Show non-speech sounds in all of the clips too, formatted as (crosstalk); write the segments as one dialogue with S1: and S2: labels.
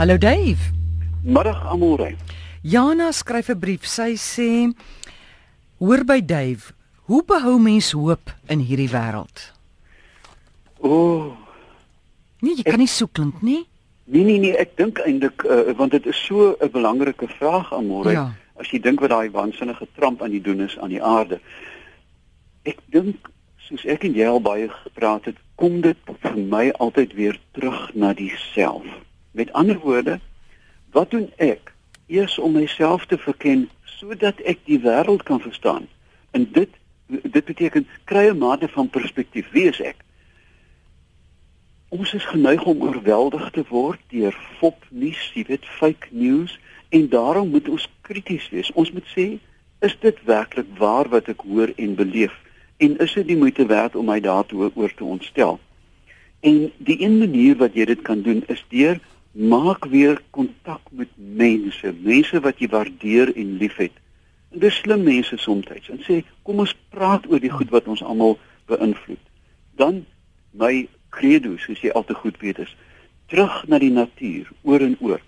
S1: Hallo Dave.
S2: Middag Amore.
S1: Jana skryf 'n brief. Sy sê: "Hoor by Dave, hoe behou mens hoop in hierdie wêreld?"
S2: O, oh,
S1: Nee, jy kan nie so klink nie.
S2: nee nee nee, ek dink eintlik uh, want dit is so 'n belangrike vraag Amore.
S1: Ja.
S2: As jy dink wat daai waansinnige tramp aan die doen is aan die aarde. Ek dink soos ek en jy al baie gepraat het, kom dit vir my altyd weer terug na diself. Met ander woorde, wat doen ek eers om myself te verken sodat ek die wêreld kan verstaan? En dit dit beteken kry 'n mate van perspektief. Wie is ek? Ons is geneig om oorweldig te word deur fopnuus, jy weet, fake news en daarom moet ons krities wees. Ons moet sê, is dit werklik waar wat ek hoor en beleef en is dit die moeite werd om my daartoe oor te ontstel? En die een manier wat jy dit kan doen is deur maak weer kontak met mense, mense wat jy waardeer en liefhet. En dis slim mense soms en sê kom ons praat oor die goed wat ons almal beïnvloed. Dan my credo, soos jy al te goed weet is, terug na die natuur, oor en oor.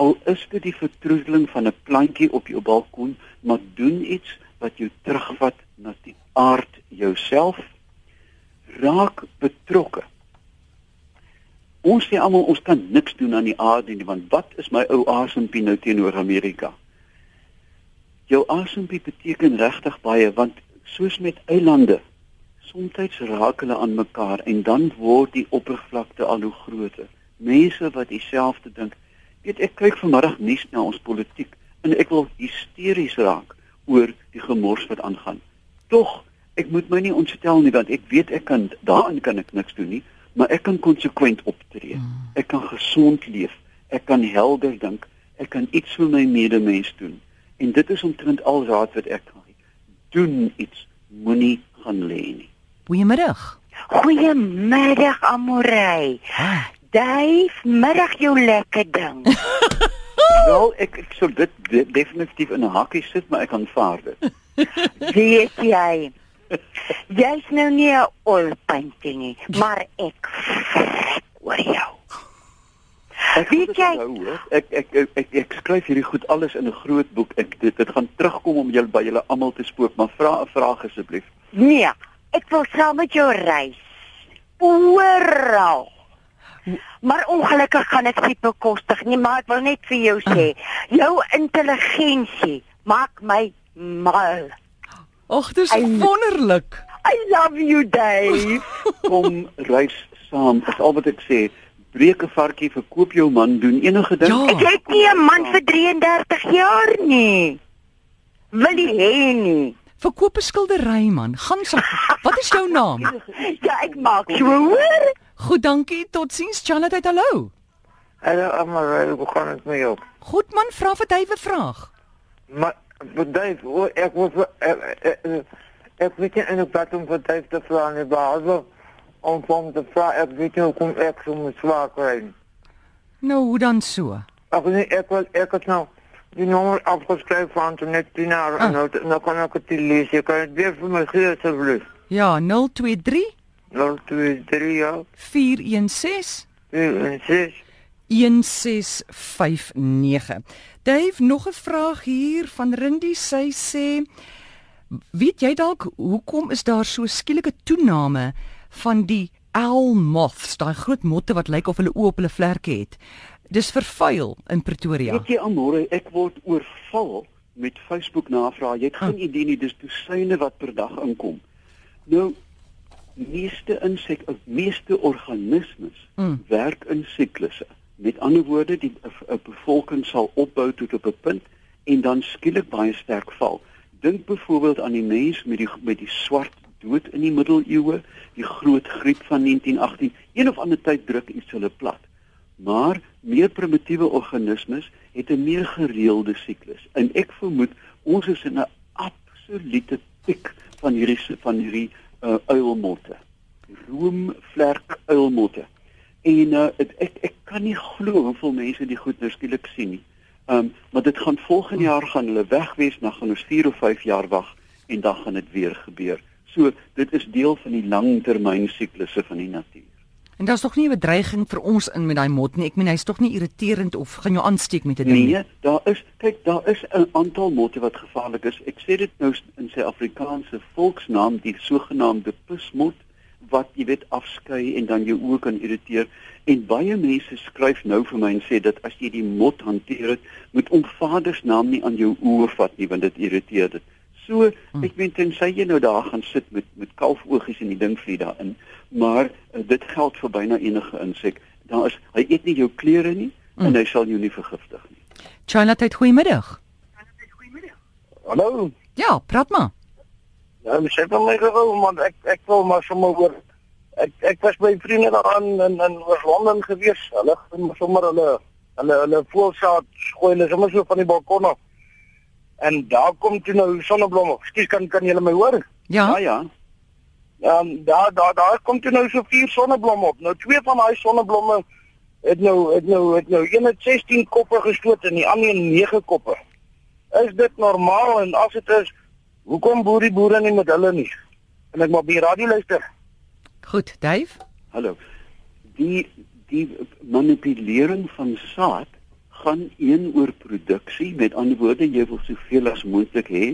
S2: Al is dit die vertroeteling van 'n plantjie op jou balkon, maar doen iets wat jou terugvat na die aard jouself. Raak betrokke. Ons sê almal ons kan niks doen aan die aarde nie, want wat is my ou asempie nou teenoor Amerika? Jou asempie beteken regtig baie want soos met eilande Soms raak hulle aan mekaar en dan word die oppervlakte al hoe groter. Mense wat dieselfde dink. Weet ek kyk vanmiddag nuus na ons politiek en ek wil hysteries raak oor die gemors wat aangaan. Tog, ek moet my nie ontstel nie want ek weet ek kan daarin kan ek niks doen nie, maar ek kan konsekwent optree. Ek kan gesond leef. Ek kan helder dink. Ek kan iets vir my medemens doen. En dit is omtrent al raad wat ek kan gee. Doen iets, moenie gaan lê nie.
S1: Goeiemiddag.
S3: Goeiemiddag Amorey.
S1: Ah,
S3: Dave, middag jou lekker ding. (laughs)
S2: Wel, ek ek sou dit de definitief in 'n hakkie sit, maar ek aanvaar dit.
S3: Weet jy? Jy's nou nie 'n olpuntjie nie, maar ek vrek oor jou.
S2: Ek
S3: Weet jy-
S2: hoor. Ek ek ek, ek ek skryf hierdie goed alles in 'n groot boek. Ek dit, dit gaan terugkom om julle by julle almal te spook, maar vra 'n vraag asseblief.
S3: Nee, ek wil saam met jou reis. Oral. Maar ongelukkig gaan dit bekostig nie, maar ek wil net vir jou sê, jou intelligensie maak my mal.
S1: Ag, dis
S3: Ai.
S1: wonderlik.
S3: I love you, Dave. (laughs)
S2: Kom reis saam. Dis al wat ek sê. Breek 'n varkie, verkoop jou man, doen enige ding.
S1: Ja.
S3: Ek het nie 'n man vir 33 jaar nie. Wil jy hê nie?
S1: Verkoop 'n skildery man. Gaan so. Wat is jou naam? (laughs)
S3: Ja, ek maak so hoor.
S1: Goed, dankie. Totsiens. Charlotte, hallo.
S4: Hallo Amarai, hoe gaan dit met jou?
S1: Goed man, vra vir Dave 'n vraag.
S4: Maar bedryf, o, ek was ek, ek, ek, ek weet nie eintlik wat om vir Dave te vra nie, behalwe om vir hom te vra, ek weet nie hoe kom ek so met swaar kry.
S1: Nou, hoe dan so?
S4: Ag nee, ek wil ek het nou die nommer afgeskryf van toen net 10 jaar
S1: Ah.
S4: en nou, nou kan ek dit lees. Jy kan dit weer vir my gee asseblief.
S1: Ja, 023
S4: 023 ja.
S1: 416
S4: 416
S1: 1659. Dave, nog 'n vraag hier van Rindi. Sy sê: "Weet jy dalk hoekom is daar so skielike toename van die owl moths, daai groot motte wat lyk of hulle oë op hulle vlerke het? Dis vervuil in Pretoria."
S2: Weet jy Amore, ek word oorval met Facebook navrae. Jy het geen
S1: Ah.
S2: idee nie, dis dosyne wat per dag inkom. Nou meeste insek, meeste organismes
S1: Mm.
S2: werk in siklusse. Met ander woorde, die 'n bevolking sal opbou tot op 'n punt en dan skielik baie sterk val. Dink byvoorbeeld aan die mens met die met die swart dood in die middeleeue, die groot griep van 1918. Een of ander tyd druk iets hulle plat. Maar meer primitiewe organismes het 'n meer gereelde siklus. En ek vermoed ons is in 'n absolute piek van hierdie van hierdie uh, uilmotte. Roomvlerk uilmotte. En uh, ek ek kan nie glo hoeveel mense die goed nou skielik sien nie. Ehm um, maar dit gaan volgende jaar gaan hulle wegwees, dan gaan ons 4 of 5 jaar wag en dan gaan dit weer gebeur. So dit is deel van die langtermyn siklusse van die natuur.
S1: En daar's tog nie 'n bedreiging vir ons in met daai mot nie. Ek meen hy's tog nie irriterend of gaan jou aansteek met 'n ding nie.
S2: Nee, daar is kyk, daar is 'n aantal motte wat gevaarlik is. Ek sê dit nou in sy Afrikaanse volksnaam, die sogenaamde pusmot wat jy weet afskei en dan jou oë kan irriteer. En baie mense skryf nou vir my en sê dat as jy die mot hanteer het, moet om Vader se naam nie aan jou oë vat nie want dit irriteer dit. So,
S1: Hm.
S2: ek weet tensy jy nou daar gaan sit met met kalfoogies en die ding vlieg daarin, maar uh, dit geld vir byna enige insek. Daar is hy eet nie jou klere nie
S1: Hm.
S2: en hy sal jou nie vergiftig nie.
S1: China tyd goeiemiddag.
S5: Hallo.
S1: Ja, praat maar.
S5: Ja, ek sê van my gou man, ek ek wil maar sommer oor ek ek was by vriende daar aan in in oor Londen gewees. Hulle gaan sommer hulle hulle hulle voelsaad gooi hulle sommer so van die balkon af. En daar kom toe nou sonneblomme. Ekskuus kan kan julle my hoor?
S1: Ja.
S2: Ja ja.
S5: Ja, daar daar daar kom toe nou so vier sonneblomme op. Nou twee van daai sonneblomme het nou het nou het nou een het 16 koppe gestoot en die ander een 9 koppe. Is dit normaal en as dit is, hoekom boer die boere nie met hulle nie? En ek maar by die radio luister.
S1: Goed, Dave.
S2: Hallo. Die die manipulering van saad gaan een oor produksie, met ander woorde jy wil soveel as moontlik hê,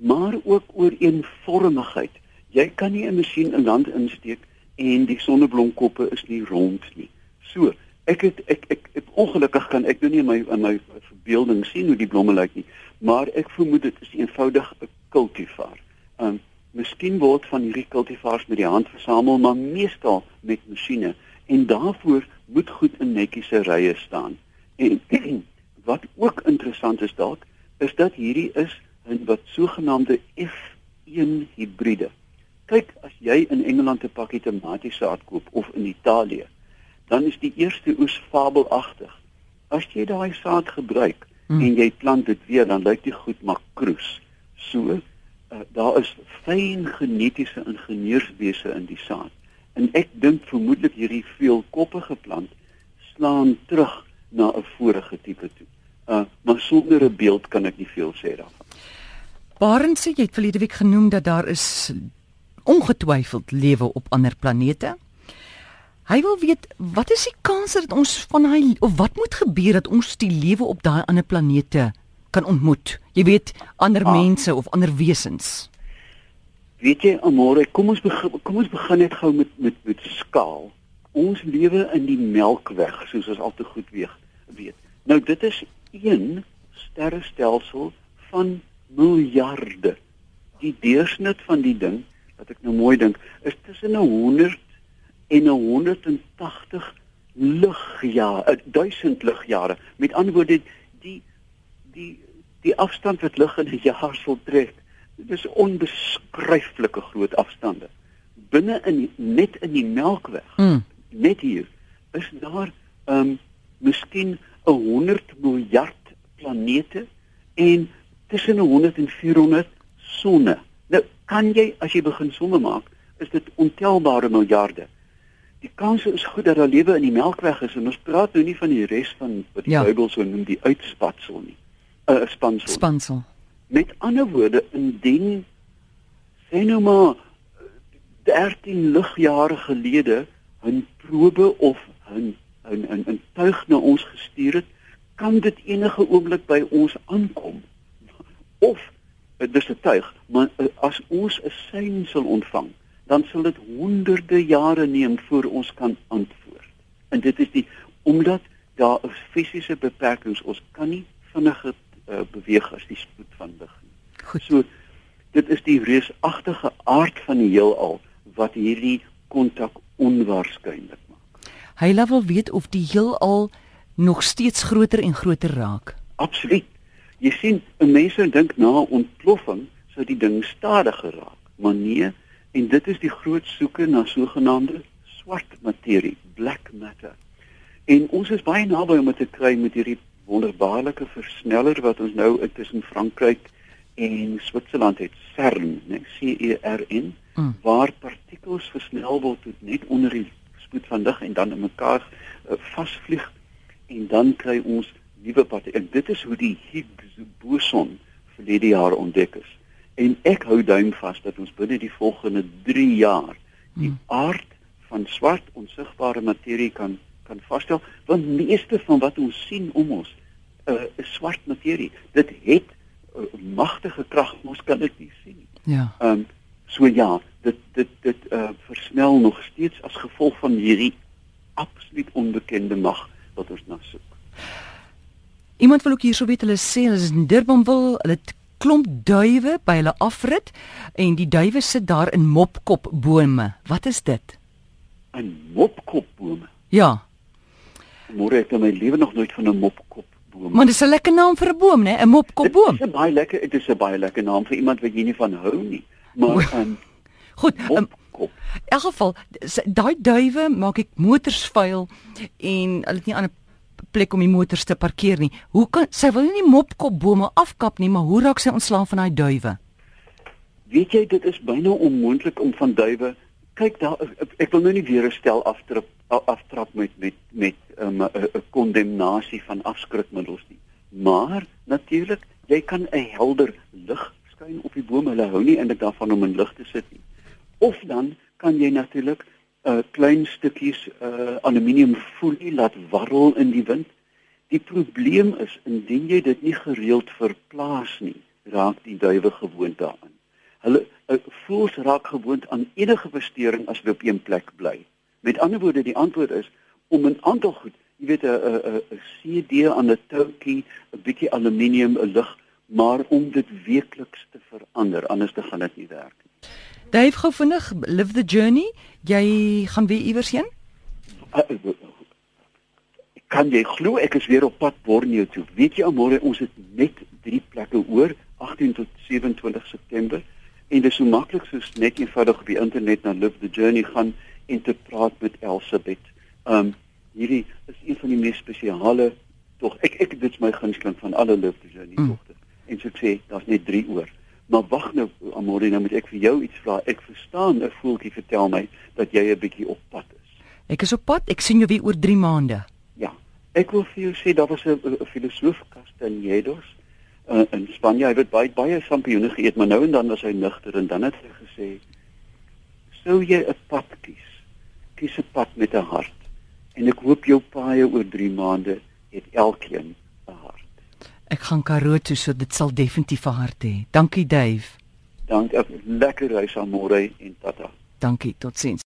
S2: maar ook oor eenvormigheid. Jy kan nie 'n masjien in land insteek en die sonneblomkoppe is nie rond nie. So, ek het ek ek, ek ongelukkig kan ek nou nie in my in my verbeelding sien hoe die blomme lyk nie, maar ek vermoed dit is eenvoudig 'n kultivar. Um miskien word van hierdie kultivars met die hand versamel, maar meestal met masjiene en daarvoor moet goed in netjiese rye staan. En (clears throat) wat ook interessant is dalk is dat hierdie is 'n wat sogenaamde F1 hibride. Kyk, as jy in Engeland 'n pakkie tomatiesaad koop of in Italië, dan is die eerste oes fabelagtig. As jy daai saad gebruik
S1: Hmm.
S2: en jy plant dit weer, dan lyk dit goed maar kroes. So, uh, daar is fyn genetiese ingenieurswese in die saad. En ek dink vermoedelik hierdie veelkoppige plant slaan terug na 'n vorige tipe toe. Uh maar sonder 'n beeld kan ek nie veel sê daarvan.
S1: Barend sê jy het verlede week genoem dat daar is ongetwyfeld lewe op ander planete. Hy wil weet wat is die kans dat ons van hy of wat moet gebeur dat ons die lewe op daai ander planete kan ontmoet? Jy weet ander
S2: Ah.
S1: mense of ander wesens.
S2: Weet jy, Amore, kom ons begin kom ons begin net gou met met met skaal. Ons lewe in die Melkweg, soos ons al te goed weeg, weet. Nou dit is een sterrestelsel van miljarde. Die deursnit van die ding, wat ek nou mooi dink, is tussen 'n 100 en 'n 180 ligjare, 1000 ligjare. Met ander woorde, die die die afstand wat lig in 'n jaar sal trek, dit is onbeskryflike groot afstande. Binne in net in die Melkweg,
S1: Mm.
S2: net hier, is daar ehm um, miskien 'n 100 miljard planete en tussen 'n 100 en 400 sonne. Nou kan jy as jy begin somme maak, is dit ontelbare miljarde. Die kans is goed dat daar lewe in die Melkweg is en ons praat nou nie van die res van wat die
S1: Ja.
S2: Bybel so noem die uitspatsel nie. 'n uh, spansel.
S1: Spansel.
S2: Met ander woorde, indien sê nou maar 13 ligjare gelede 'n probe of 'n 'n 'n 'n tuig na ons gestuur het, kan dit enige oomblik by ons aankom. Of dis 'n tuig, maar eh, as ons 'n sein sal ontvang, dan sal dit honderde jare neem voor ons kan antwoord. En dit is die omdat daar is fisiese beperkings, ons kan nie vinniger uh, beweeg as die spoed van lig nie.
S1: Goed.
S2: So dit is die reusagtige aard van die heelal wat hierdie kontak onwaarskynlik maak.
S1: Hy wil weet of die heelal nog steeds groter en groter raak.
S2: Absoluut. Jy sien, 'n mens sou dink na 'n ontploffing sou die ding stadiger raak, maar nee, en dit is die groot soeke na sogenaamde swart materie, black matter. En ons is baie naby om dit te kry met hierdie wonderbaarlike versneller wat ons nou tussen Frankryk en Switserland het, CERN, né, C E R N,
S1: Mm.
S2: waar partikels versnel word tot net onder die spoed van lig en dan in mekaar uh, vasvlieg en dan kry ons nuwe partikels. En dit is hoe die Higgs boson verlede jaar ontdek is. En ek hou duim vas dat ons binne die volgende 3 jaar die
S1: Hmm.
S2: aard van swart onsigbare materie kan kan vasstel, want meeste van wat ons sien om ons uh, is swart materie. Dit het uh, magtige krag, ons kan dit nie sien nie.
S1: Ja.
S2: Ehm um, so ja, dit dit dit uh, versnel nog steeds as gevolg van hierdie absoluut onbekende mag wat ons na soek.
S1: Iemand wil ook hierso weet hulle sê hulle is in Durban wil, hulle het klomp duwe by hulle afrit en die duwe sit daar in mopkopbome. Wat is dit?
S2: 'n Mopkopbome.
S1: Ja,
S2: Môre het ek in my lewe nog nooit van 'n mopkopboom.
S1: maar dis 'n lekker naam vir 'n boom, né? 'n Mopkopboom.
S2: Dit is baie lekker, dit is 'n baie lekker naam vir iemand wat jy nie van hou nie. Maar 'n
S1: Goed, um,
S2: mopkop.
S1: in elk geval, daai duwe maak ek motors vuil en hulle het nie ander plek om die motors te parkeer nie. Hoe kan sy wil nie mopkopbome afkap nie, maar hoe raak sy ontslaaf van daai duwe?
S2: Weet jy dit is byna onmoontlik om van duwe kyk daar ek- wil nou nie weer 'n stel aftrap aftrap met met met 'n um, kondemnasie van afskrikmiddels nie. Maar natuurlik, jy kan 'n helder lig skyn op die boom. Hulle hou nie eintlik daarvan om in lig te sit nie. Of dan kan jy natuurlik uh, klein stukkies uh, aluminiumfolie laat warrel in die wind. Die probleem is indien jy dit nie gereeld verplaas nie, raak die duwe gewoond daaraan. Hulle uh, voels raak gewoond aan enige verstoring as hulle op een plek bly. Met ander woorde, die antwoord is om 'n aantal goed, jy weet 'n 'n 'n CD aan 'n toukie, 'n bietjie aluminium, 'n lig, maar om dit weekliks te verander, anders dan gaan dit nie werk nie.
S1: Dave gou vinnig live the journey. Jy gaan weer iewers heen?
S2: Uh, uh, Kan jy glo ek is weer op pad Borneo toe? Weet jy almore ons het net 3 plekke oor 18 tot 27 September en dit is so maklik soos net eenvoudig op die internet na Live the Journey gaan en te praat met Elsabet. Um hierdie is een van die mees spesiale tog. Ek ek dit is my gunsteling van alle Live the Journey
S1: Mm.
S2: togte. En so ek sê daar's net 3 oor. Maar wag nou Amore, nou moet ek vir jou iets vra. Ek verstaan 'n voeltjie vertel my dat jy 'n bietjie op pad is.
S1: Ek is op pad. Ek sien jou weer oor 3 maande.
S2: Ja. Ek wil vir jou sê daar was 'n filosoof Castañedos uh, in Spanje. Hy het baie baie sampioene geëet, maar nou en dan was hy nugter en dan het hy gesê: "Sou jy 'n pad kies? Kies 'n pad met 'n hart. En ek hoop jou paaie oor 3 maande het elkeen 'n hart."
S1: Ek gaan Karoo toe, so dit sal definitief 'n hart hê. Dankie Dave.
S2: Dank, lekker reis aan môre en tata.
S1: Dankie. Totsiens.